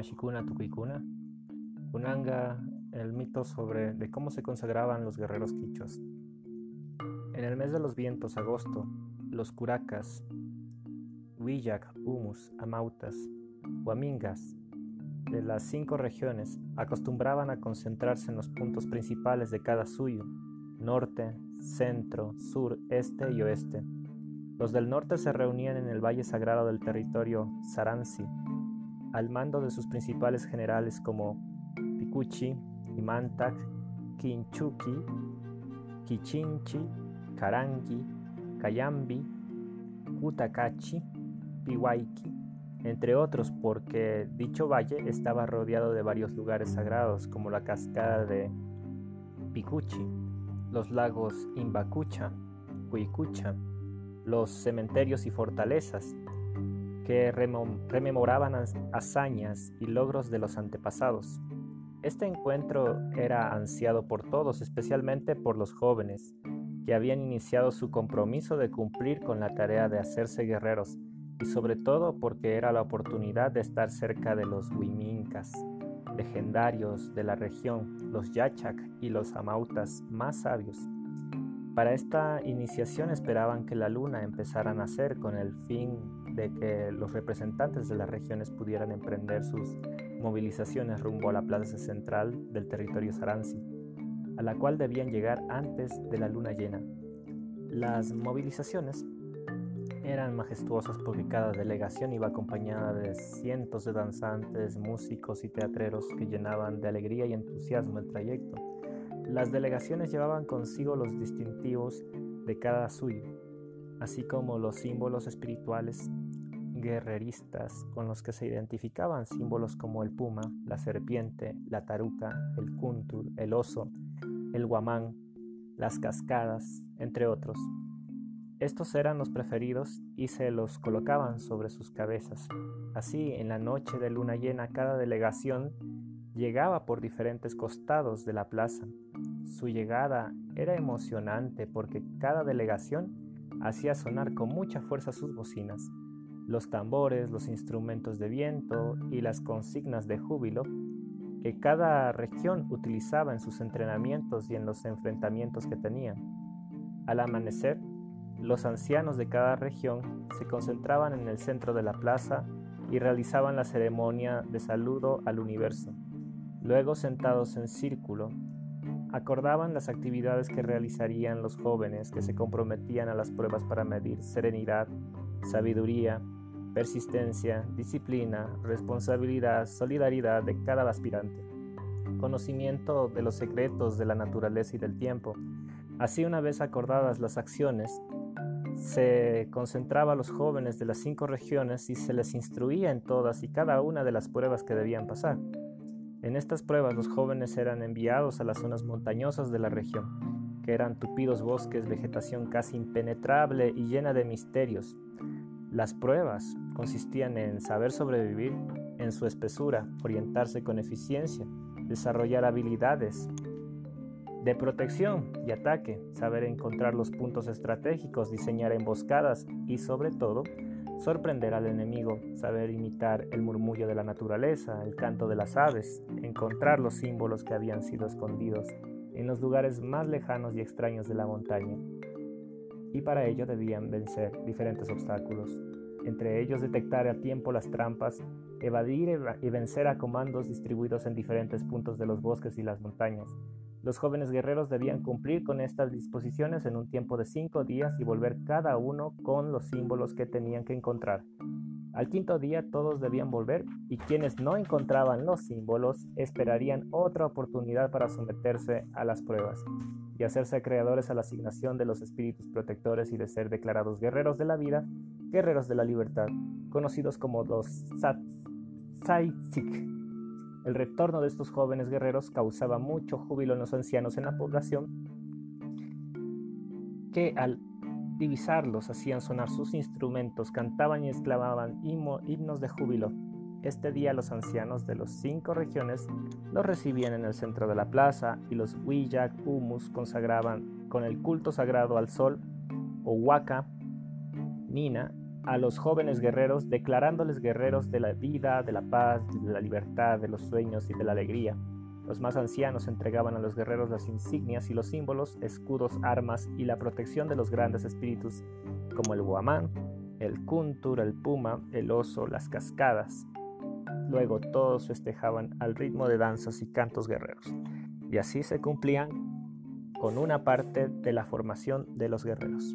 Mashikuna Tukikuna, Kunanga, el mito sobre de cómo se consagraban los guerreros quichos. En el mes de los vientos, agosto, los curacas, Huillac, Humus, Amautas, Huamingas, de las cinco regiones, acostumbraban a concentrarse en los puntos principales de cada suyo, norte, centro, sur, este y oeste. Los del norte se reunían en el valle sagrado del territorio Saransi, al mando de sus principales generales como Picuchi, Imantak, Quinchuki, Kichinchi, Karangi, Kayambi, Kutakachi, Piwaiki, entre otros porque dicho valle estaba rodeado de varios lugares sagrados como la cascada de Picuchi, los lagos Imbacucha, Cuicucha, los cementerios y fortalezas, que rememoraban hazañas y logros de los antepasados. Este encuentro era ansiado por todos, especialmente por los jóvenes, que habían iniciado su compromiso de cumplir con la tarea de hacerse guerreros, y sobre todo porque era la oportunidad de estar cerca de los Huimincas, legendarios de la región, los Yachac y los Amautas más sabios. Para esta iniciación esperaban que la luna empezara a nacer con el fin de que los representantes de las regiones pudieran emprender sus movilizaciones rumbo a la plaza central del territorio Saransi, a la cual debían llegar antes de la luna llena. Las movilizaciones eran majestuosas porque cada delegación iba acompañada de cientos de danzantes, músicos y teatreros que llenaban de alegría y entusiasmo el trayecto. Las delegaciones llevaban consigo los distintivos de cada suyo, así como los símbolos espirituales guerreristas con los que se identificaban símbolos como el puma, la serpiente, la taruca, el kuntur, el oso, el guamán, las cascadas, entre otros. Estos eran los preferidos y se los colocaban sobre sus cabezas. Así, en la noche de luna llena, cada delegación llegaba por diferentes costados de la plaza. Su llegada era emocionante porque cada delegación hacía sonar con mucha fuerza sus bocinas, los tambores, los instrumentos de viento y las consignas de júbilo que cada región utilizaba en sus entrenamientos y en los enfrentamientos que tenían. Al amanecer, los ancianos de cada región se concentraban en el centro de la plaza y realizaban la ceremonia de saludo al universo. Luego, sentados en círculo, acordaban las actividades que realizarían los jóvenes que se comprometían a las pruebas para medir serenidad, sabiduría, persistencia, disciplina, responsabilidad, solidaridad de cada aspirante, conocimiento de los secretos de la naturaleza y del tiempo. Así una vez acordadas las acciones, se concentraba a los jóvenes de las cinco regiones y se les instruía en todas y cada una de las pruebas que debían pasar. En estas pruebas los jóvenes eran enviados a las zonas montañosas de la región, que eran tupidos bosques, vegetación casi impenetrable y llena de misterios. Las pruebas consistían en saber sobrevivir en su espesura, orientarse con eficiencia, desarrollar habilidades, de protección y ataque, saber encontrar los puntos estratégicos, diseñar emboscadas y sobre todo sorprender al enemigo, saber imitar el murmullo de la naturaleza, el canto de las aves, encontrar los símbolos que habían sido escondidos en los lugares más lejanos y extraños de la montaña. Y para ello debían vencer diferentes obstáculos, entre ellos detectar a tiempo las trampas, evadir y vencer a comandos distribuidos en diferentes puntos de los bosques y las montañas, los jóvenes guerreros debían cumplir con estas disposiciones en un tiempo de cinco días y volver cada uno con los símbolos que tenían que encontrar. Al quinto día todos debían volver y quienes no encontraban los símbolos esperarían otra oportunidad para someterse a las pruebas y hacerse acreedores a la asignación de los espíritus protectores y de ser declarados guerreros de la vida, guerreros de la libertad, conocidos como los Satsik el retorno de estos jóvenes guerreros causaba mucho júbilo en los ancianos en la población, que al divisarlos hacían sonar sus instrumentos, cantaban y exclamaban himnos de júbilo. Este día los ancianos de las cinco regiones los recibían en el centro de la plaza y los Wiyak Humus consagraban con el culto sagrado al sol, Owaka, Nina a los jóvenes guerreros declarándoles guerreros de la vida, de la paz, de la libertad, de los sueños y de la alegría. Los más ancianos entregaban a los guerreros las insignias y los símbolos, escudos, armas y la protección de los grandes espíritus, como el guamán, el kuntur, el puma, el oso, las cascadas. Luego todos festejaban al ritmo de danzas y cantos guerreros, y así se cumplían con una parte de la formación de los guerreros.